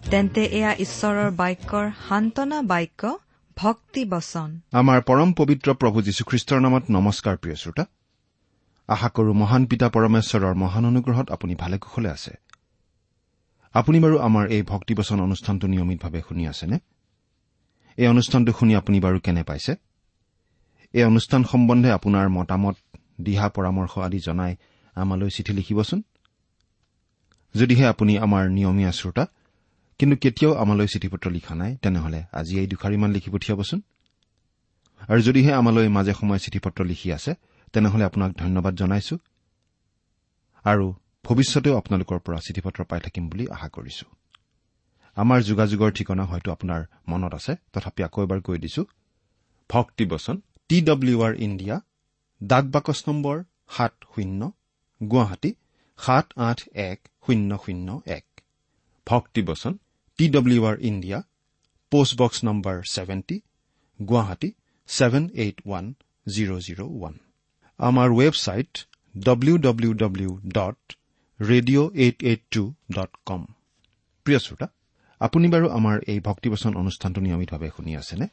তেন্তে এয়া ঈশ্বৰৰ বাক্যৰ সান্তনা বাক্য ভক্তি বচন। আমাৰ পৰম পবিত্ৰ প্ৰভু যীশুখ্ৰীষ্টৰ নামত নমস্কাৰ প্ৰিয় শ্ৰোতা। আশা কৰো মহান পিতা পৰমেশ্বৰৰ মহান অনুগ্ৰহত আপুনি ভালে কুশলে আছে। আপুনি বাৰু আমাৰ এই ভক্তিবচন অনুষ্ঠানটো নিয়মিতভাৱে শুনি আছেনে? এই অনুষ্ঠানটো শুনি আপুনি বাৰু কেনে পাইছে? এই অনুষ্ঠান সম্বন্ধে আপোনাৰ মতামত দিহা পৰামৰ্শ আদি জনাই আমালৈ চিঠি লিখিবচোন। যদিহে আপুনি আমাৰ নিয়মীয়া শ্ৰোতা কিন্তু কেতিয়াও আমালৈ চিঠি পত্ৰ লিখা নাই তেনেহলে আজি এই দুখাৰিমান লিখি পঠিয়াবচোন। আৰু যদিহে আমালৈ মাজে সময়ে চিঠি পত্ৰ লিখি আছে তেনেহলে আপোনাক ধন্যবাদ জনাইছো। আৰু ভৱিষ্যতেও আপোনালোকৰ পৰা চিঠি পত্ৰ পাই থাকিম বুলি আশা কৰিছো। আমাৰ যোগাযোগৰ ঠিকনা হয়তো আপোনাৰ মনত আছে তথাপি আকৌ এবাৰ কৈ দিছো। ভক্তিবচন টি ডব্লিউ আৰ ইণ্ডিয়া ডাক বাকচ নম্বৰ সাত শূন্য গুৱাহাটী সাত আঠ এক শূন্য শূন্য এক। ভক্তিবচন T W R India post box number seventy Guwahati seven eight one zero' zero' one আমাৰ website W W W dot radio' eight eight two dot com প্ৰিয় শ্ৰোতা আপুনি বাৰু আমাৰ এই ভক্তিবচন অনুষ্ঠানটো নিয়মিতভাৱে শুনি আছেনে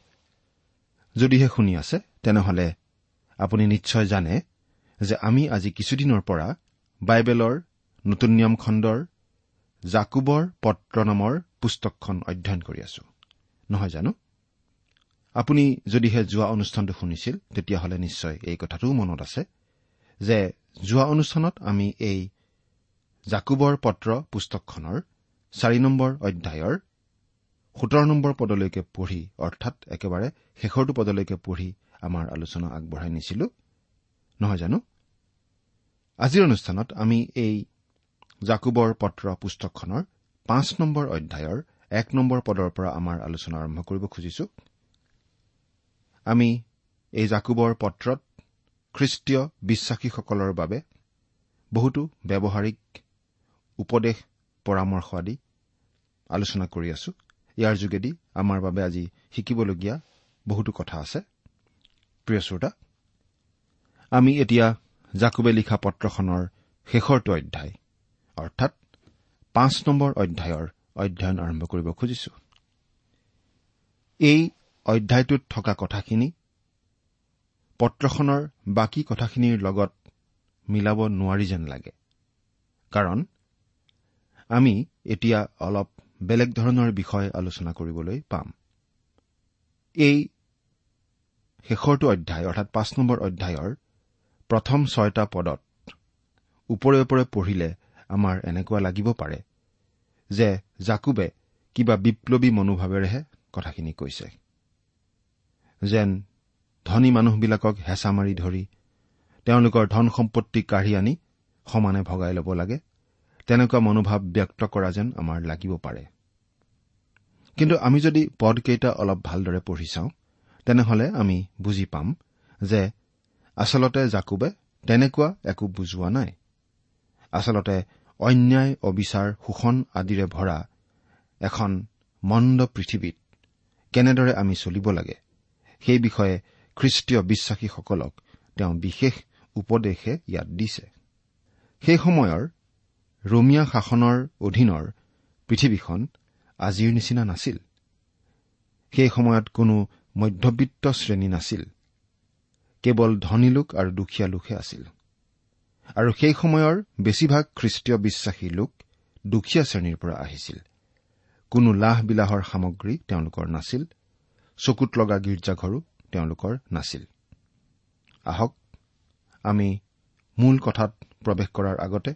যদিহে শুনি আছে তেনেহলে আপুনি নিশ্চয় জানে যে আমি আজি কিছুদিনৰ পৰা বাইবেলৰ নতুন নিয়ম খণ্ডৰ জাকুবৰ পত্ৰ নামৰ পুস্তকখন অধ্যয়ন কৰি আছো। নহয় জানো? আপুনি যদিহে যোৱা অনুষ্ঠানটো শুনিছিল তেতিয়াহ'লে নিশ্চয় এই কথাটোও মনত আছে যে যোৱা অনুষ্ঠানত আমি এই জাকুবৰ পত্ৰ পুস্তকখনৰ চাৰি নম্বৰ অধ্যায়ৰ সোতৰ নম্বৰ পদলৈকে পঢ়ি অৰ্থাৎ একেবাৰে শেষৰটো পদলৈকে পঢ়ি আমাৰ আলোচনা আগবঢ়াই নিছিলো। নহয় জানো? আজিৰ অনুষ্ঠানত আমি এই জাকুবৰ পত্ৰ পুস্তকখনৰ পাঁচ নম্বৰ অধ্যায়ৰ এক নম্বৰ পদৰ পৰা আমাৰ আলোচনা আৰম্ভ কৰিব খুজিছো। আমি এই জাকুবৰ পত্ৰত খ্ৰীষ্টীয় বিশ্বাসীসকলৰ বাবে বহুতো ব্যৱহাৰিক উপদেশ পৰামৰ্শ আদি আলোচনা কৰি আছো। ইয়াৰ যোগেদি আমাৰ বাবে আজি শিকিবলগীয়া বহুতো কথা আছে। প্ৰিয় শ্ৰোতা আমি এতিয়া জাকুবে লিখা পত্ৰখনৰ শেষৰটো অধ্যায় অৰ্থাৎ পাঁচ নম্বৰ অধ্যায়ৰ অধ্যয়ন আৰম্ভ কৰিব খুজিছো। এই অধ্যায়টোত থকা কথাখিনি পত্ৰখনৰ বাকী কথাখিনিৰ লগত মিলাব নোৱাৰি যেন লাগে। কাৰণ আমি এতিয়া অলপ বেলেগ ধৰণৰ বিষয় আলোচনা কৰিবলৈ পাম। এই শেষৰটো অধ্যায় অৰ্থাৎ পাঁচ নম্বৰ অধ্যায়ৰ প্ৰথম ছয়টা পদত ওপৰে ওপৰে পঢ়িলে আমাৰ এনেকুৱা লাগিব পাৰে যে জাকুবে কিবা বিপ্লৱী মনোভাৱেৰেহে কথাখিনি কৈছে। যেন ধনী মানুহবিলাকক হেঁচা মাৰি ধৰি তেওঁলোকৰ ধন সম্পত্তি কাঢ়ি আনি সমানে ভগাই ল'ব লাগে তেনেকুৱা মনোভাৱ ব্যক্ত কৰা যেন আমাৰ লাগিব পাৰে। কিন্তু আমি যদি পদকেইটা অলপ ভালদৰে পঢ়ি চাওঁ তেনেহলে আমি বুজি পাম যে আচলতে জাকুবে তেনেকুৱা একো বুজোৱা নাই। আচলতে অন্যায় অবিচাৰ শোষণ আদিৰে ভৰা এখন মন্দ পৃথিৱীত কেনেদৰে আমি চলিব লাগে? সেই বিষয়ে খ্ৰীষ্টীয় বিশ্বাসীসকলক তেওঁ বিশেষ উপদেশে ইয়াত দিছে। সেই সময়ৰ ৰোমিয়া শাসনৰ অধীনৰ পৃথিৱীখন আজিৰ নিচিনা নাছিল। সেই সময়ত কোনো মধ্যবিত্ত শ্ৰেণী নাছিল। কেৱল ধনী লোক আৰু দুখীয়া লোকহে আছিল। আৰু সেই সময়ৰ বেছিভাগ খ্ৰীষ্টীয় বিশ্বাসী লোক দুখীয়া শ্ৰেণীৰ পৰা আহিছিল। কোনো লাহ বিলাহৰ সামগ্ৰী তেওঁলোকৰ নাছিল চকুত লগা গীৰ্জাঘৰো তেওঁলোকৰ নাছিল। আহক আমি মূল কথাত প্ৰৱেশ কৰাৰ আগতে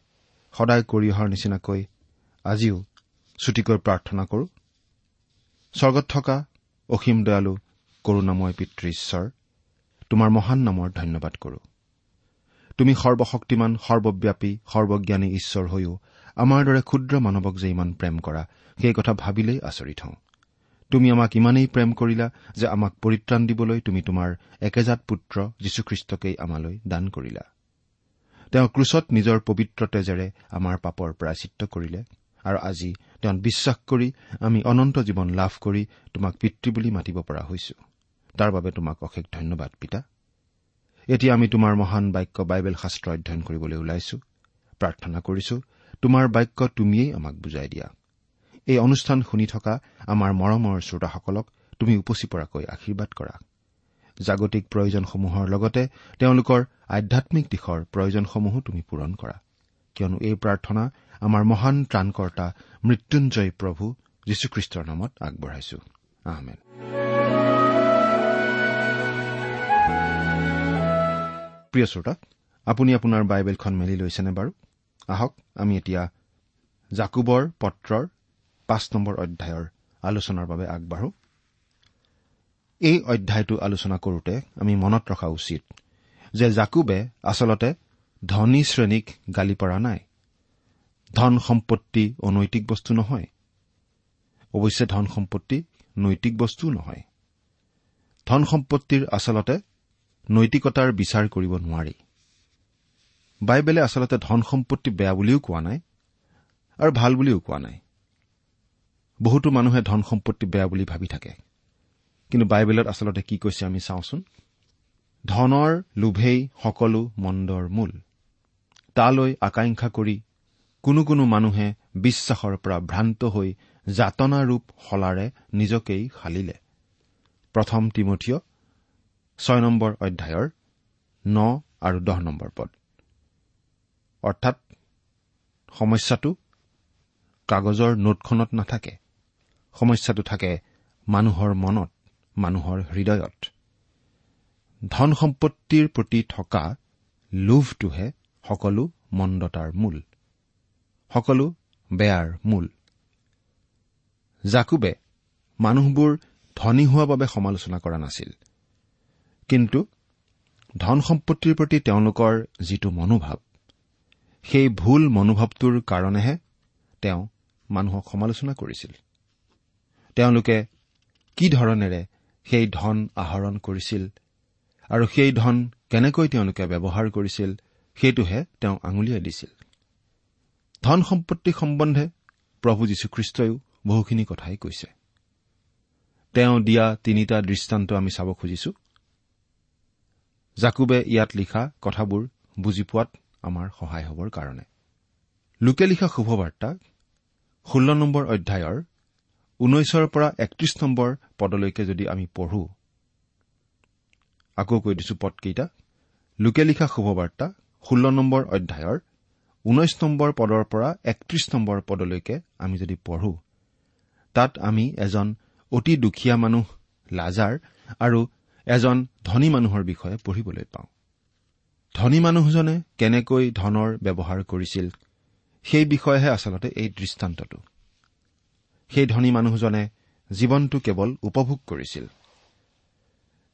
সদায় কৰি অহাৰ নিচিনাকৈ আজিও ছুটিকৈ প্ৰাৰ্থনা কৰো। স্বৰ্গত থকা অসীম দয়ালু কৰুণাময় পিতৃ ঈশ্বৰ তোমাৰ মহান নামৰ ধন্যবাদ কৰো। তুমি সৰ্বশক্তিমান সৰ্বব্যাপী সৰ্বজ্ঞানী ঈশ্বৰ হৈও আমাৰ দৰে ক্ষুদ্ৰ মানৱক যে ইমান প্ৰেম কৰা সেই কথা ভাবিলেই আচৰিত হওঁ। তুমি আমাক ইমানেই প্ৰেম কৰিলা যে আমাক পৰিত্ৰাণ দিবলৈ তুমি তোমাৰ একেজাত পুত্ৰ যীশুখ্ৰীষ্টকেই আমালৈ দান কৰিলা। তেওঁ ক্ৰুচত নিজৰ পবিত্ৰ তেজেৰে আমাৰ পাপৰ প্ৰায়চিত্ৰ কৰিলে আৰু আজি তেওঁত বিশ্বাস কৰি আমি অনন্ত জীৱন লাভ কৰি তোমাক পিতৃ বুলি মাতিব পৰা হৈছো। তাৰ বাবে তোমাক অশেষ ধন্যবাদ পিতা। এতিয়া আমি তোমাৰ মহান বাক্য বাইবেল শাস্ত্ৰ অধ্যয়ন কৰিবলৈ ওলাইছো। প্ৰাৰ্থনা কৰিছো তোমাৰ বাক্য তুমিয়েই আমাক বুজাই দিয়া। এই অনুষ্ঠান শুনি থকা আমাৰ মৰমৰ শ্ৰোতাসকলক তুমি উপচি পৰাকৈ আশীৰ্বাদ কৰা। জাগতিক প্ৰয়োজনসমূহৰ লগতে তেওঁলোকৰ আধ্যামিক দিশৰ প্ৰয়োজনসমূহো তুমি পূৰণ কৰা। কিয়নো এই প্ৰাৰ্থনা আমাৰ মহান ত্ৰাণকৰ্তা মৃত্যুঞ্জয় প্ৰভু যীশুখ্ৰীষ্টৰ নামত আগবঢ়াইছো। আহমেদ প্ৰিয় শ্ৰোতা আপুনি আপোনাৰ বাইবেলখন মেলি লৈছেনে বাৰু? আহক আমি এতিয়া জাকুবৰ পত্ৰৰ পাঁচ নম্বৰ অধ্যায়ৰ আলোচনাৰ বাবে আগবাঢ়ো। এই অধ্যায়টো আলোচনা কৰোতে আমি মনত ৰখা উচিত যে জাকুবে আচলতে ধনী শ্ৰেণীক গালি পৰা নাই। ধন সম্পত্তি অনৈতিক বস্তু নহয়। অৱশ্যে ধন সম্পত্তি নৈতিক বস্তুও নহয়। ধন সম্পত্তিৰ আচলতে নৈতিকতাৰ বিচাৰ কৰিব নোৱাৰি। বাইবেলে আচলতে ধন সম্পত্তি বেয়া বুলিও কোৱা নাই আৰু ভাল বুলিও কোৱা নাই। বহুতো মানুহে ধন সম্পত্তি বেয়া বুলি ভাবি থাকে। কিন্তু বাইবেলত আচলতে কি কৈছে আমি চাওঁচোন? ধনৰ লোভেই সকলো মন্দৰ মূল। তালৈ আকাংক্ষা কৰি কোনো কোনো মানুহে বিশ্বাসৰ পৰা ভ্ৰান্ত হৈ যাতনাৰূপ শলাৰে নিজকেই শালিলে প্ৰথম তিমঠীয় ছয় নম্বৰ অধ্যায়ৰ ন আৰু দহ নম্বৰ পদ। অৰ্থাৎ সমস্যাটো কাগজৰ নোটখনত নাথাকে। সমস্যাটো থাকে মানুহৰ মনত মানুহৰ হৃদয়ত। ধন সম্পত্তিৰ প্ৰতি থকা লোভটোহে সকলো মন্দতাৰ মূল সকলো বেয়াৰ মূল। জাকুবে মানুহবোৰ ধনী হোৱাৰ বাবে সমালোচনা কৰা নাছিল। কিন্তু ধন সম্পত্তিৰ প্ৰতি তেওঁলোকৰ যিটো মনোভাৱ সেই ভুল মনোভাৱটোৰ কাৰণেহে তেওঁ মানুহক সমালোচনা কৰিছিল। তেওঁলোকে কি ধৰণেৰে সেই ধন আহৰণ কৰিছিল আৰু সেই ধন কেনেকৈ তেওঁলোকে ব্যৱহাৰ কৰিছিল সেইটোহে তেওঁ আঙুলিয়াই দিছিল। ধন সম্পত্তি সম্বন্ধে প্ৰভু যীশুখ্ৰীষ্টইও বহুখিনি কথাই কৈছে। তেওঁ দিয়া তিনিটা দৃষ্টান্ত আমি চাব খুজিছো। জাকুবে ইয়াত লিখা কথাবোৰ বুজি পোৱাত আমাৰ সহায় হবৰ কাৰণে। লোকে লিখা শুভবাৰ্তা ষোল্ল নম্বৰ অধ্যায়ৰ ঊনৈছৰ পৰা একত্ৰিশ নম্বৰ পদলৈকে যদি আমি পঢ়ো। আকৌ কৈ দিছো পদকেইটা। লোকে লিখা শুভবাৰ্তা ষোল্ল নম্বৰ অধ্যায়ৰ ঊনৈশ নম্বৰ পদৰ পৰা একত্ৰিশ নম্বৰ পদলৈকে আমি যদি পঢ়ো তাত আমি এজন অতি দুখীয়া মানুহ লাজাৰ আৰু এজন ধনী মানুহৰ বিষয়ে পঢ়িবলৈ পাওঁ। ধনী মানুহজনে কেনেকৈ ধনৰ ব্যৱহাৰ কৰিছিল সেই বিষয়েহে আচলতে এই দৃষ্টান্তটো। সেই ধনী মানুহজনে জীৱনটো কেৱল উপভোগ কৰিছিল।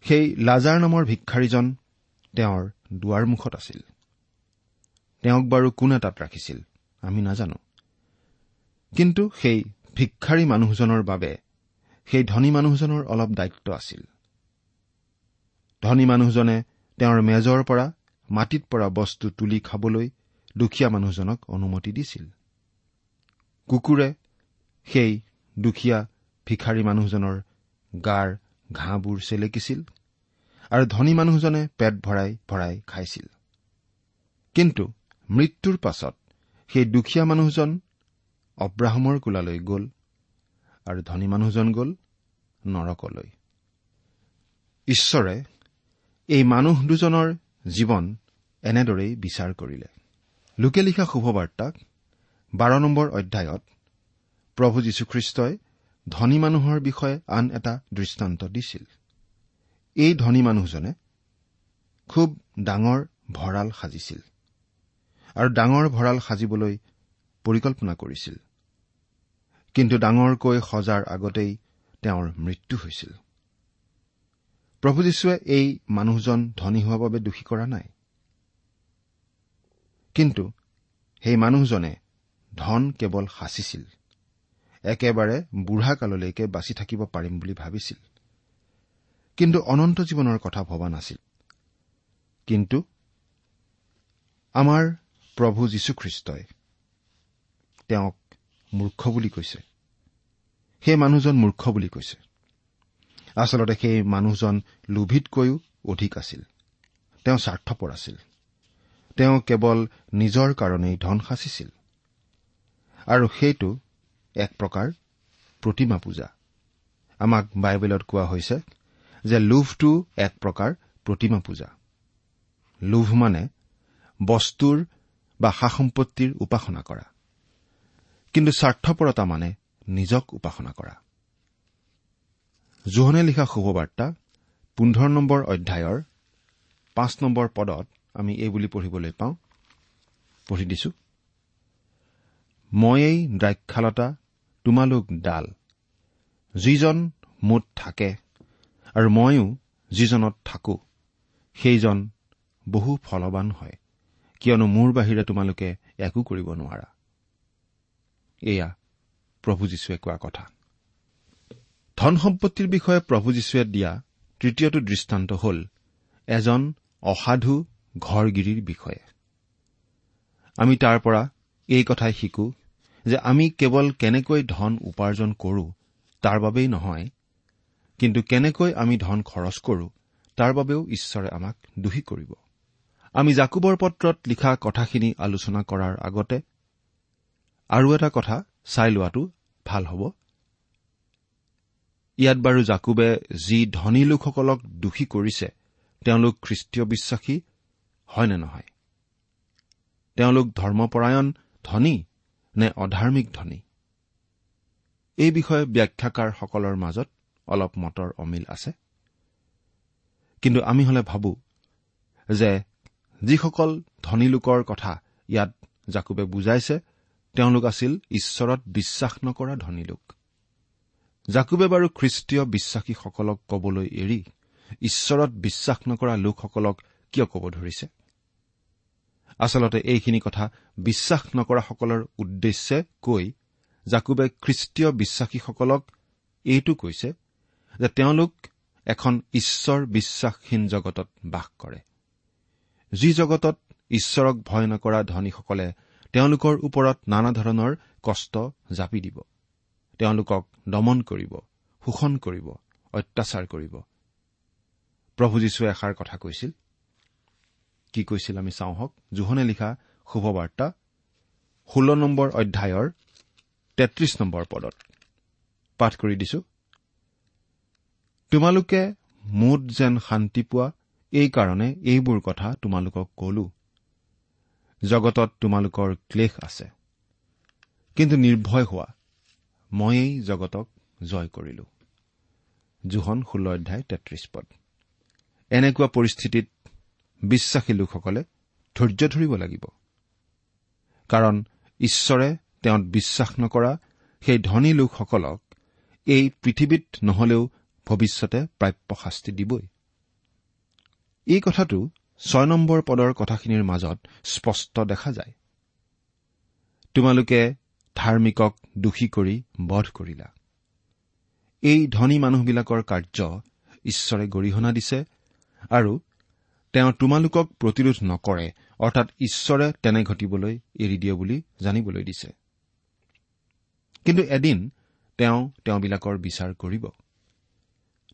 সেই লাজাৰ নামৰ ভিক্ষাৰীজন তেওঁৰ দুৱাৰমুখত আছিল। তেওঁক বাৰু কোনে তাত ৰাখিছিল আমি নাজানো। কিন্তু সেই ভিক্ষাৰী মানুহজনৰ বাবে সেই ধনী মানুহজনৰ অলপ দায়িত্ব আছিল। ধনী মানুহজনে তেওঁৰ মেজৰ পৰা মাটিত পৰা বস্তু তুলি খাবলৈ দুখীয়া মানুহজনক অনুমতি দিছিল। কুকুৰে সেই দুখীয়া ভিখাৰী মানুহজনৰ গাৰ ঘাঁহবোৰ চেলেকিছিল আৰু ধনী মানুহজনে পেট ভৰাই ভৰাই খাইছিল। কিন্তু মৃত্যুৰ পাছত সেই দুখীয়া মানুহজন অব্ৰাহমৰ কোলালৈ গ'ল আৰু ধনী মানুহজন গ'ল নৰকলৈ। ঈশ্বৰে এই মানুহ দুজনৰ জীৱন এনেদৰেই বিচাৰ কৰিলে। লোকে লিখা শুভবাৰ্তাক বাৰ নম্বৰ অধ্যায়ত প্ৰভু যীশুখ্ৰীষ্টই ধনী মানুহৰ বিষয়ে আন এটা দৃষ্টান্ত দিছিল। এই ধনী মানুহজনে খুব ডাঙৰ ভঁৰাল সাজিছিল আৰু ডাঙৰ ভঁৰাল সাজিবলৈ পৰিকল্পনা কৰিছিল। কিন্তু ডাঙৰকৈ সজাৰ আগতেই তেওঁৰ মৃত্যু হৈছিল। প্ৰভু যীশুৱে এই মানুহজন ধনী হোৱাৰ বাবে দোষী কৰা নাই। কিন্তু সেই মানুহজনে ধন কেৱল সাঁচিছিল। একেবাৰে বুঢ়া কাললৈকে বাচি থাকিব পাৰিম বুলি ভাবিছিল। কিন্তু অনন্ত জীৱনৰ কথা ভবা নাছিল। কিন্তু আমাৰ প্ৰভু যীশুখ্ৰীষ্টই তেওঁক মূৰ্খ বুলি কৈছে। সেই মানুহজন মূৰ্খ বুলি কৈছে। আচলতে সেই মানুহজন লোভিতকৈও অধিক আছিল। তেওঁ স্বাৰ্থপৰ আছিল। তেওঁ কেৱল নিজৰ কাৰণেই ধন সাঁচিছিল। আৰু সেইটো এক প্ৰকাৰ প্ৰতিমা পূজা। আমাক বাইবেলত কোৱা হৈছে যে লোভটো এক প্ৰকাৰ প্ৰতিমা পূজা। লোভ মানে বস্তুৰ বা সা সম্পত্তিৰ উপাসনা কৰা। কিন্তু স্বাৰ্থপৰতা মানে নিজক উপাসনা কৰা। জোহনে লিখা শুভবাৰ্তা পোন্ধৰ নম্বৰ অধ্যায়ৰ পাঁচ নম্বৰ পদত আমি এই বুলি পঢ়িবলৈ পাওঁ। পঢ়ি দিছো। ময়েই দ্ৰাক্ষালতা তোমালোক ডাল যিজন মোত থাকে আৰু ময়ো যিজনত থাকো সেইজন বহু ফলৱান হয় কিয়নো মোৰ বাহিৰে তোমালোকে একো কৰিব নোৱাৰা। এয়া প্ৰভু যীশুৱে কোৱা কথা। ধন সম্পত্তিৰ বিষয়ে প্ৰভু যীশুৱে দিয়া তৃতীয়টো দৃষ্টান্ত হ'ল এজন অসাধু ঘৰগিৰিৰ বিষয়ে। আমি তাৰ পৰা এই কথাই শিকো যে আমি কেৱল কেনেকৈ ধন উপাৰ্জন কৰো তাৰ বাবেই নহয় কিন্তু কেনেকৈ আমি ধন খৰচ কৰো তাৰ বাবেও ঈশ্বৰে আমাক দোষী কৰিব। আমি জাকুবৰ পত্ৰত লিখা কথাখিনি আলোচনা কৰাৰ আগতে আৰু এটা কথা চাই লোৱাটো ভাল হ'ব। ইয়াত বাৰু জাকুবে যি ধনী লোকসকলক দোষী কৰিছে তেওঁলোক খ্ৰীষ্টীয় বিশ্বাসী হয় নে নহয়? তেওঁলোক ধৰ্মপৰায়ণ ধনী নে অধাৰ্মিক ধনী? এই বিষয়ে ব্যাখ্যাকাৰসকলৰ মাজত অলপ মতৰ অমিল আছে। কিন্তু আমি হলে ভাবো যে যিসকল ধনী লোকৰ কথা ইয়াত জাকুবে বুজাইছে তেওঁলোক আছিল ঈশ্বৰত বিশ্বাস নকৰা ধনী লোক। জাকুবে বাৰু খ্ৰীষ্টীয় বিশ্বাসীসকলক কবলৈ এৰি ঈশ্বৰত বিশ্বাস নকৰা লোকসকলক কিয় ক'ব ধৰিছে? আচলতে এইখিনি কথা বিশ্বাস নকৰাসকলৰ উদ্দেশ্যে কৈ জাকুবে খ্ৰীষ্টীয় বিশ্বাসীসকলক এইটো কৈছে যে তেওঁলোক এখন ঈশ্বৰ বিশ্বাসহীন জগতত বাস কৰে। যি জগতত ঈশ্বৰক ভয় নকৰা ধনীসকলে তেওঁলোকৰ ওপৰত নানা ধৰণৰ কষ্ট জাপি দিব। তেওঁলোকক দমন কৰিব শোষণ কৰিব অত্যাচাৰ কৰিব। প্ৰভু যীশুৱে এষাৰ কথা কৈছিল। কি কৈছিল আমি চাওঁ হওক। জোহনে লিখা শুভবাৰ্তা ষোল্ল নম্বৰ অধ্যায়ৰ তেত্ৰিশ নম্বৰ পদত। পাঠ কৰি দিছো। তোমালোকে মুঠ যেন শান্তি পোৱা এইকাৰণে এইবোৰ কথা তোমালোকক কলো। জগতত তোমালোকৰ ক্লেশ আছে। কিন্তু নিৰ্ভয় হোৱা ময়েই জগতক জয় কৰিলো। জোহন ষোল্ল অধ্যায় তেত্ৰিশ পদ। এনেকুৱা পৰিস্থিতিত বিশ্বাসী লোকসকলে ধৈৰ্য ধৰিব লাগিব। কাৰণ ঈশ্বৰে তেওঁত বিশ্বাস নকৰা সেই ধনী লোকসকলক এই পৃথিৱীত নহলেও ভৱিষ্যতে প্ৰাপ্য শাস্তি দিবই। এই কথাটো ছয় নম্বৰ পদৰ কথাখিনিৰ মাজত স্পষ্ট দেখা যায়। তোমালোকে ধাৰ্মিকক দোষী কৰি বধ কৰিলা। এই ধনী মানুহবিলাকৰ কাৰ্য ঈশ্বৰে গৰিহণা দিছে আৰু তেওঁ তোমালোকক প্ৰতিৰোধ নকৰে অৰ্থাৎ ঈশ্বৰে তেনে ঘটিবলৈ এৰি দিয়ে বুলি জানিবলৈ দিছে। কিন্তু এদিন তেওঁ তেওঁবিলাকৰ বিচাৰ কৰিব।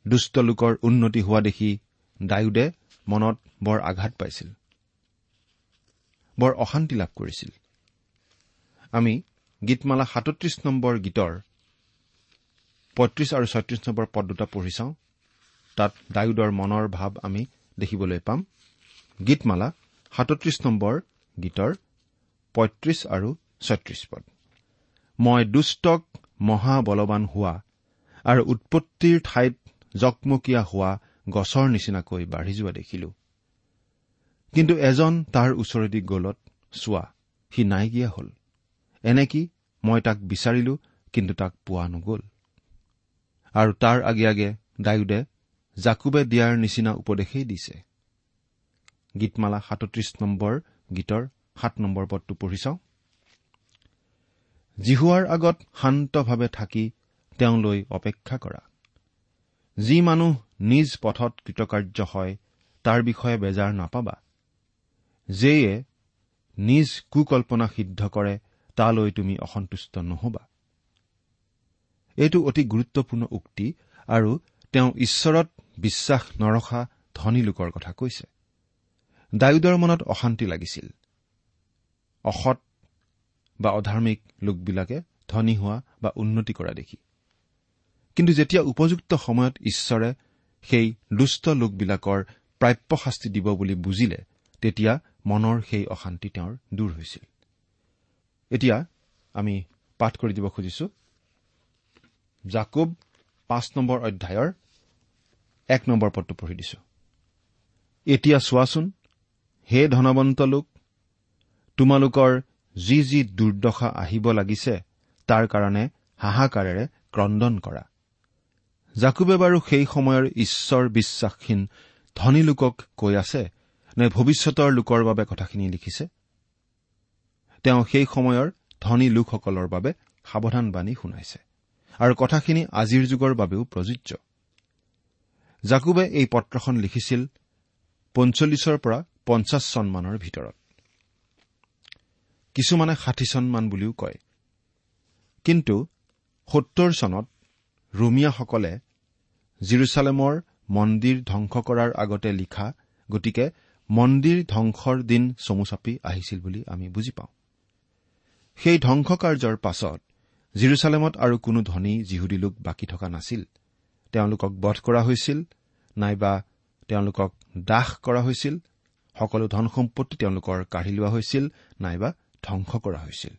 দুষ্ট লোকৰ উন্নতি হোৱা দেখি ডায়ুদে মনত বৰ আঘাত পাইছিল। বৰ অশান্তি লাভ কৰিছিল। আমি গীতমালা সাতত্ৰিশ নম্বৰ গীতৰ পঁয়ত্ৰিশ আৰু ছয়ত্ৰিশ নম্বৰ পদ দুটা পঢ়ি চাওঁ। তাত ডায়ুদৰ মনৰ ভাৱ আমি দেখিবলৈ পাম। গীতমালা সাতত্ৰিশ নম্বৰ গীতৰ পঁয়ত্ৰিশ আৰু ছয়ত্ৰিশ পদ। মই দুষ্টক মহাবলৱান হোৱা আৰু উৎপত্তিৰ ঠাইত জকমকীয়া হোৱা গছৰ নিচিনাকৈ বাঢ়ি যোৱা দেখিলো। কিন্তু এজন তাৰ ওচৰেদি গলত চোৱা সি নাইকিয়া হ'ল। এনেকি মই তাক বিচাৰিলো কিন্তু তাক পোৱা নগ'ল। আৰু তাৰ আগে আগে ডায়ুদে জাকুবে দিয়াৰ নিচিনা উপদেশেই দিছে। গীতমালা সাতত্ৰিশ নম্বৰ গীতৰ সাত নম্বৰ পদটো পঢ়ি চাওঁ। জিহুৱাৰ আগত শান্তভাৱে থাকি তেওঁলৈ অপেক্ষা কৰা। যি মানুহ নিজ পথত কৃতকাৰ্য হয় তাৰ বিষয়ে বেজাৰ নাপাবা। যেয়ে নিজ কুকল্পনা সিদ্ধ কৰে তালৈ তুমি অসন্তুষ্ট নহবা। এইটো অতি গুৰুত্বপূৰ্ণ উক্তি আৰু তেওঁ ঈশ্বৰত বিশ্বাস নৰখা ধনী লোকৰ কথা কৈছে। ডায়ুদৰ মনত অশান্তি লাগিছিল। অসৎ বা অধাৰ্মিক লোকবিলাকে ধনী হোৱা বা উন্নতি কৰা দেখি। কিন্তু যেতিয়া উপযুক্ত সময়ত ঈশ্বৰে সেই দুষ্ট লোকবিলাকৰ প্ৰাপ্য শাস্তি দিব বুলি বুজিলে তেতিয়া মনৰ সেই অশান্তি তেওঁৰ দূৰ হৈছিল। এতিয়া আমি পাঠ কৰি দিব খুজিছো। জাকুব পাঁচ নম্বৰ অধ্যায়ৰ এক নম্বৰ পদটো পঢ়ি দিছো। এতিয়া চোৱাচোন হে ধনবন্ত লোক তোমালোকৰ যি যি দুৰ্দশা আহিব লাগিছে তাৰ কাৰণে হাহাকাৰেৰে ক্ৰদন কৰা। জাকুবে বাৰু সেই সময়ৰ ঈশ্বৰ বিশ্বাসহীন ধনী লোকক কৈ আছে নে ভৱিষ্যতৰ লোকৰ বাবে কথাখিনি লিখিছে? তেওঁ সেই সময়ৰ ধনী লোকসকলৰ বাবে সাৱধানবাণী শুনাইছে। আৰু কথাখিনি আজিৰ যুগৰ বাবেও প্ৰযোজ্য। জাকুবে এই পত্ৰখন লিখিছিল পঞ্চল্লিছৰ পৰা পঞ্চাছ চনমানৰ ভিতৰত। কিছুমানে ষাঠি চনমান বুলিও কয়। কিন্তু সত্তৰ চনত ৰোমিয়াসকলে জিৰচালেমৰ মন্দিৰ ধ্বংস কৰাৰ আগতে লিখা গতিকে মন্দিৰ ধ্বংসৰ দিন চমু চাপি আহিছিল বুলি আমি বুজি পাওঁ। সেই ধ্বংস কাৰ্যৰ পাছত জিৰচালেমত আৰু কোনো ধনী যিহুদী লোক বাকী থকা নাছিল। তেওঁলোকক বধ কৰা হৈছিল নাইবা তেওঁলোকক দাস কৰা হৈছিল সকলো ধন সম্পত্তি তেওঁলোকৰ কাঢ়ি লোৱা হৈছিল নাইবা ধ্বংস কৰা হৈছিল।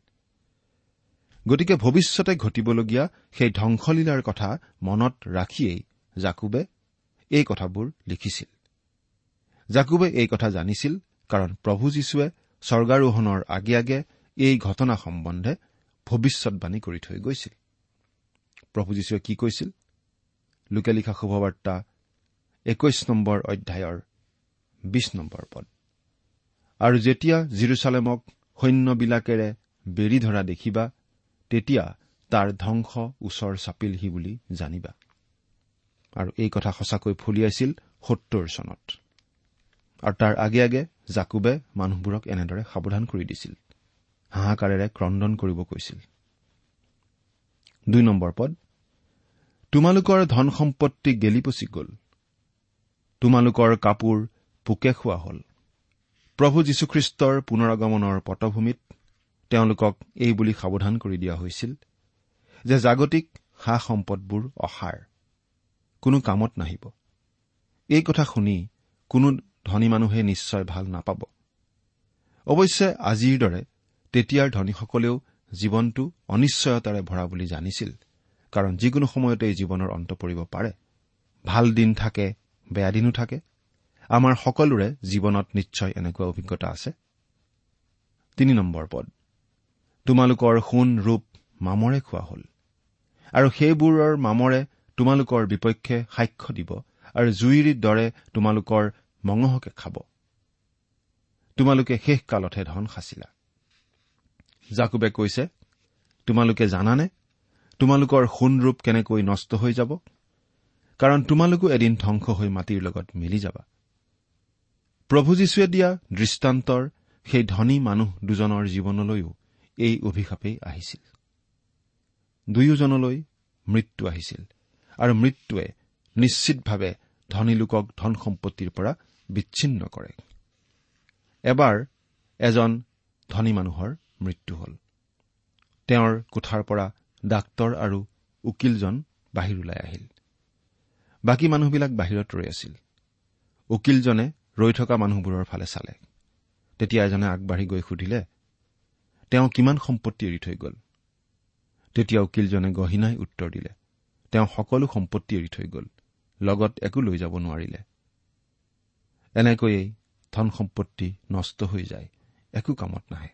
গতিকে ভৱিষ্যতে ঘটিবলগীয়া সেই ধ্বংসলীলাৰ কথা মনত ৰাখিয়েই জাকুবে এই কথাবোৰ লিখিছিল। জাকুবে এই কথা জানিছিল কাৰণ প্ৰভু যীশুৱে স্বৰ্গাৰোহণৰ আগে আগে এই ঘটনা সম্বন্ধে ভৱিষ্যতবাণী কৰি থৈ গৈছিল। প্ৰভু যীশুৱে কি কৈছিল? লোকে লিখা শুভবাৰ্তা একৈশ নম্বৰ অধ্যায়ৰ বিশ নম্বৰ পদ। আৰু যেতিয়া জিৰচালেমক সৈন্যবিলাকেৰে বেৰি ধৰা দেখিবা তেতিয়া তাৰ ধ্বংস ওচৰ চাপিলহি বুলি জানিবা। আৰু এই কথা সঁচাকৈ ফলিয়াইছিল সত্তৰ চনত। আৰু তাৰ আগে আগে জাকুবে মানুহবোৰক এনেদৰে সাৱধান কৰি দিছিল। হাহাকাৰেৰে ক্ৰদন কৰিব কৈছিল। তোমালোকৰ ধন সম্পত্তি গেলি পচি গ'ল। তোমালোকৰ কাপোৰ পোকে খোৱা হ'ল। প্ৰভু যীশুখ্ৰীষ্টৰ পুনৰগমনৰ পটভূমিত তেওঁলোকক এই বুলি সাৱধান কৰি দিয়া হৈছিল যে জাগতিক সা সম্পদবোৰ অসাৰ কোনো কামত নাহিব। এই কথা শুনি কোনো ধনী মানুহে নিশ্চয় ভাল নাপাব। অৱশ্যে আজিৰ দৰে তেতিয়াৰ ধনীসকলেও জীৱনটো অনিশ্চয়তাৰে ভৰা বুলি জানিছিল কাৰণ যিকোনো সময়তে জীৱনৰ অন্ত পৰিব পাৰে। ভাল দিন থাকে বেয়া দিনো থাকে। আমাৰ সকলোৰে জীৱনত নিশ্চয় এনেকুৱা অভিজ্ঞতা আছে। তিনি নম্বৰ পদ। তোমালোকৰ সোণ ৰূপ মামৰে খোৱা হ'ল আৰু সেইবোৰৰ মামৰে তোমালোকৰ বিপক্ষে সাক্ষ্য দিব আৰু জুইৰ দৰে তোমালোকৰ মঙহকে খাব। তোমালোকে শেষ কালতহে ধন সাঁচিলা। জাকুবে কৈছে তোমালোকে জানানে? তোমালোকৰ সোণৰূপ কেনেকৈ নষ্ট হৈ যাব? কাৰণ তোমালোকো এদিন ধ্বংস হৈ মাটিৰ লগত মিলি যাবা। প্ৰভু যীশুৱে দিয়া দৃষ্টান্তৰ সেই ধনী মানুহ দুজনৰ জীৱনলৈও এই অভিশাপেই আহিছিল। দুয়োজনলৈ মৃত্যু আহিছিল আৰু মৃত্যুৱে নিশ্চিতভাৱে ধনী লোকক ধন সম্পত্তিৰ পৰা বিচ্ছিন্ন কৰে। এবাৰ এজন ধনী মানুহৰ মৃত্যু হ'ল। তেওঁৰ কোঠাৰ পৰা ডাক্তৰ আৰু উকিলজন বাহিৰ ওলাই আহিল। বাকী মানুহবিলাক বাহিৰত ৰৈ আছিল। উকিলজনে ৰৈ থকা মানুহবোৰৰ ফালে চালে। তেতিয়া এজনে আগবাঢ়ি গৈ সুধিলে তেওঁ কিমান সম্পত্তি এৰি থৈ গ'ল? তেতিয়া উকিলজনে গহীনাই উত্তৰ দিলে তেওঁ সকলো সম্পত্তি এৰি থৈ গ'ল লগত একো লৈ যাব নোৱাৰিলে। এনেকৈয়ে ধন সম্পত্তি নষ্ট হৈ যায় একো কামত নাহে।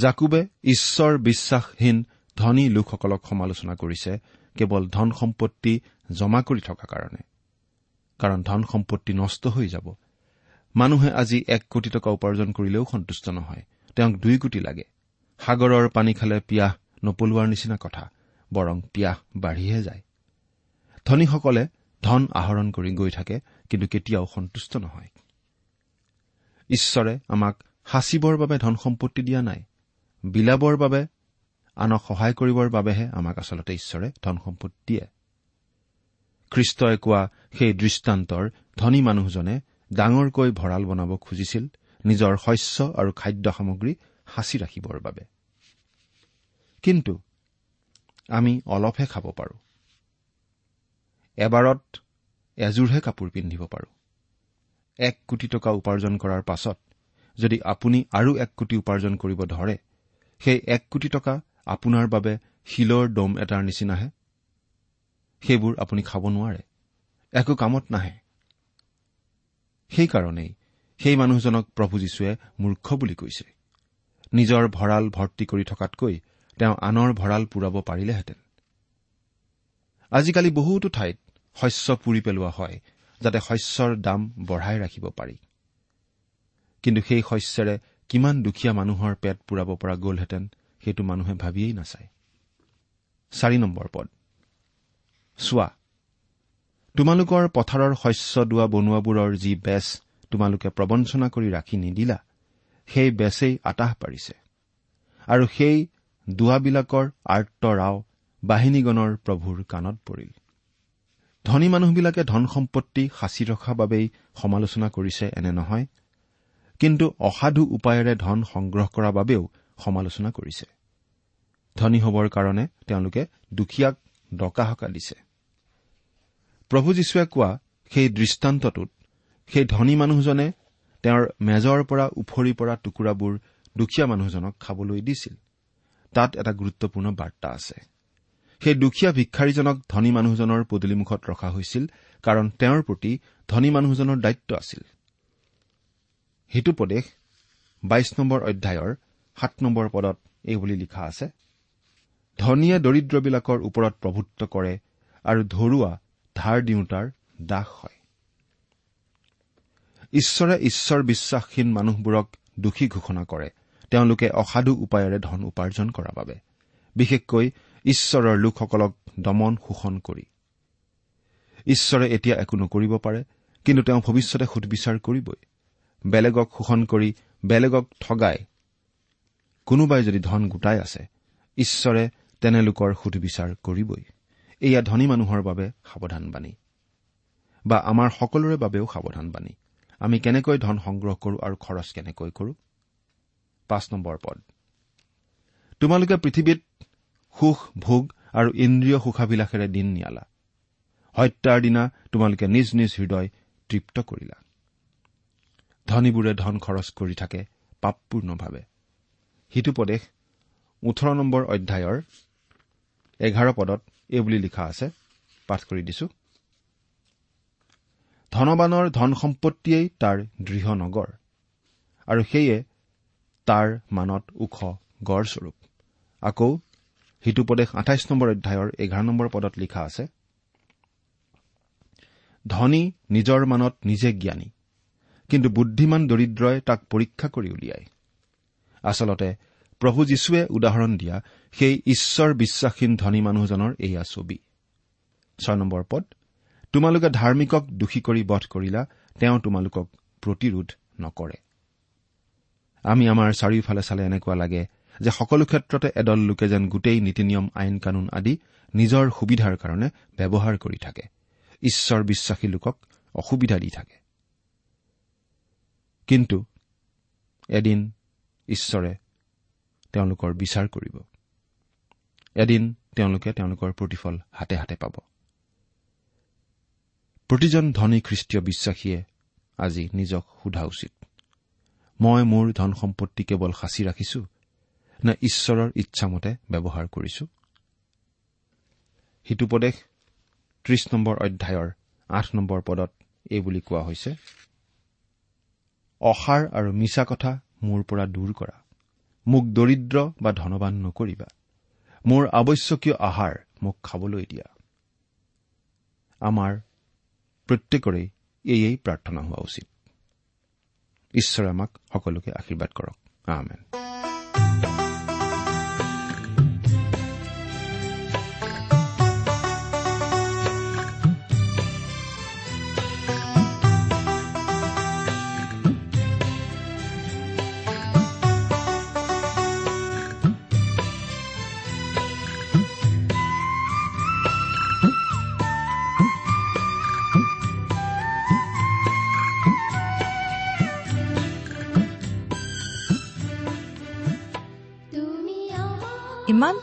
জাকুবে ঈশ্বৰ বিশ্বাসহীন ধনী লোকসকলক সমালোচনা কৰিছে কেৱল ধন সম্পত্তি জমা কৰি থকা কাৰণে। কাৰণ ধন সম্পত্তি নষ্ট হৈ যাব। মানুহে আজি এক কোটি টকা উপাৰ্জন কৰিলেও সন্তুষ্ট নহয়। তেওঁক দুই কোটি লাগে। সাগৰৰ পানী খালে পিয়াহ নপলোৱাৰ নিচিনা কথা বৰং পিয়াহ বাঢ়িহে যায়। ধনীসকলে ধন আহৰণ কৰি গৈ থাকে কিন্তু কেতিয়াও সন্তুষ্ট নহয়। ঈশ্বৰে আমাক সাঁচিবৰ বাবে ধন সম্পত্তি দিয়া নাই। বিলাবৰ বাবে আনক সহায় কৰিবৰ বাবেহে আমাক আচলতে ঈশ্বৰে ধন সম্পত্তি দিয়ে। খ্ৰীষ্টই কোৱা সেই দৃষ্টান্তৰ ধনী মানুহজনে ডাঙৰকৈ ভঁৰাল বনাব খুজিছিল নিজৰ শস্য আৰু খাদ্য সামগ্ৰী সাঁচি ৰাখিবৰ বাবে। কিন্তু আমি অলপহে খাব পাৰোঁ। এবাৰত এযোৰহে কাপোৰ পিন্ধিব পাৰোঁ। এক কোটি টকা উপাৰ্জন কৰাৰ পাছত যদি আপুনি আৰু এক কোটি উপাৰ্জন কৰিব ধৰে সেই এক কোটি টকা আপোনাৰ বাবে শিলৰ দম এটাৰ নিচিনাহে। সেইবোৰ আপুনি খাব নোৱাৰে। একো কামত নাহে। সেইকাৰণেই সেই মানুহজনক প্ৰভু যীশুৱে মূৰ্খ বুলি কৈছে। নিজৰ ভঁৰাল ভৰ্তি কৰি থকাতকৈ তেওঁ আনৰ ভঁৰাল পূৰাব পাৰিলেহেঁতেন। আজিকালি বহুতো ঠাইত শস্য পুৰি পেলোৱা হয় যাতে শস্যৰ দাম বঢ়াই ৰাখিব পাৰি। কিন্তু সেই শস্যৰে কিমান দুখীয়া মানুহৰ পেট পূৰাব পৰা গ'লহেঁতেন সেইটো মানুহে ভাবিয়েই নাচায়। চাৰি নম্বৰ পদ। চোৱা তোমালোকৰ পথাৰৰ শস্য দোৱা বনোৱাবোৰৰ যি বেচ তোমালোকে প্ৰবঞ্চনা কৰি ৰাখি নিদিলা সেই বেচেই আতাহ পাৰিছে। আৰু সেই দোৱাবিলাকৰ আৰ্ত ৰাও বাহিনীগণৰ প্ৰভুৰ কাণত পৰিল। ধনী মানুহবিলাকে ধন সম্পত্তি সাঁচি ৰখা বাবেই সমালোচনা কৰিছে এনে নহয়। কিন্তু অসাধু উপায়েৰে ধন সংগ্ৰহ কৰাৰ বাবেও সমালোচনা কৰিছে। ধনী হবৰ কাৰণে তেওঁলোকে দুখীয়াক ডকাহকা দিছে। প্ৰভু যীশুৱে কোৱা সেই দৃষ্টান্তটোত সেই ধনী মানুহজনে তেওঁৰ মেজৰ পৰা উফৰি পৰা টুকুৰাবোৰ দুখীয়া মানুহজনক খাবলৈ দিছিল। তাত এটা গুৰুত্বপূৰ্ণ বাৰ্তা আছে। সেই দুখীয়া ভিক্ষাৰীজনক ধনী মানুহজনৰ পদূলিমুখত ৰখা হৈছিল কাৰণ তেওঁৰ প্ৰতি ধনী মানুহজনৰ দায়িত্ব আছিল। সিটোপদেশ বাইশ নম্বৰ অধ্যায়ৰ সাত নম্বৰ পদত এইবুলি লিখা আছে ধনীয়ে দৰিদ্ৰবিলাকৰ ওপৰত প্ৰভুত্ব কৰে আৰু ধৰুৱা ধাৰ দিওঁতাৰ দাস হয়। ঈশ্বৰে ঈশ্বৰ বিশ্বাসহীন মানুহবোৰক দোষী ঘোষণা কৰে। তেওঁলোকে অসাধু উপায়েৰে ধন উপাৰ্জন কৰাৰ বাবে বিশেষকৈ ঈশ্বৰৰ লোকসকলক দমন শোষণ কৰি। ঈশ্বৰে এতিয়া একো নকৰিব পাৰে কিন্তু তেওঁ ভৱিষ্যতে সুদবিচাৰ কৰিবই। বেলেগক শোষণ কৰি বেলেগক ঠগাই। কোনোবাই যদি ধন গোটাই আছে ঈশ্বৰে তেনে লোকৰ সুধবিচাৰ কৰিবই। এয়া ধনী মানুহৰ বাবে সাৱধানবাণী বা আমাৰ সকলোৰে বাবেও সাৱধানবাণী আমি কেনেকৈ ধন সংগ্ৰহ কৰো আৰু খৰচ কেনেকৈ কৰো? পাঁচ নম্বৰ পদ। তোমালোকে পৃথিৱীত সুখ ভোগ আৰু ইন্দ্ৰিয় সুখাবিলাসেৰে দিন নিয়ালা। হত্যাৰ দিনা তোমালোকে নিজ নিজ হৃদয় তৃপ্ত কৰিলা। ধনীবোৰে ধন খৰচ কৰি থাকে পাপপূৰ্ণভাৱে। সিটোপদেশ ওঠৰ নম্বৰ অধ্যায়ৰ এঘাৰ পদত এইবুলি লিখা আছে। পাঠ কৰি দিছো। ধনবানৰ ধন সম্পত্তিয়েই তাৰ দৃঢ় নগৰ আৰু সেয়ে তাৰ মানত ওখ গড়স্বৰূপ আকৌ সিটোপদেশ আঠাইছ নম্বৰ অধ্যায়ৰ এঘাৰ নম্বৰ পদত লিখা আছে ধনী নিজৰ মানত নিজে জ্ঞানী কিন্তু বুদ্ধিমান দৰিদ্ৰই তাক পৰীক্ষা কৰি উলিয়ায়। আচলতে প্ৰভু যীশুৱে উদাহৰণ দিয়া সেই ঈশ্বৰ বিশ্বাসীন ধনী মানুহজনৰ এয়া ছবি। ছয় নম্বৰ পদ তোমালোকে ধাৰ্মিকক দোষী কৰি বধ কৰিলা তেওঁ তোমালোকক প্ৰতিৰোধ নকৰে। আমি আমাৰ চাৰিওফালে চালে এনেকুৱা লাগে যে সকলো ক্ষেত্ৰতে এদল লোকে যেন গোটেই নীতি নিয়ম আইন কানুন আদি নিজৰ সুবিধাৰ কাৰণে ব্যৱহাৰ কৰি থাকে। ঈশ্বৰ বিশ্বাসী লোকক অসুবিধা দি থাকে। কিন্তু এদিন ঈশ্বৰে তেওঁলোকৰ বিচাৰ কৰিব। এদিন তেওঁলোকে তেওঁলোকৰ প্ৰতিফল হাতে হাতে পাব। প্ৰতিজন ধনী খ্ৰীষ্টীয় বিশ্বাসীয়ে আজি নিজক সোধা উচিত। মই মোৰ ধন সম্পত্তি কেৱল সাঁচি ৰাখিছো নে ঈশ্বৰৰ ইচ্ছামতে ব্যৱহাৰ কৰিছো? সিটোপদেশ ত্ৰিশ নম্বৰ অধ্যায়ৰ আঠ নম্বৰ পদত এই বুলি কোৱা হৈছে অসাৰ আৰু মিছা কথা মোৰ পৰা দূৰ কৰা। মোক দৰিদ্ৰ বা ধনবান নকৰিবা। মোৰ আৱশ্যকীয় আহাৰ মোক খাবলৈ দিয়া। আমাৰ প্ৰত্যেকৰে এয়েই প্ৰাৰ্থনা হোৱা উচিত। ঈশ্বৰে আমাক সকলোকে আশীৰ্বাদ কৰক। আমেন।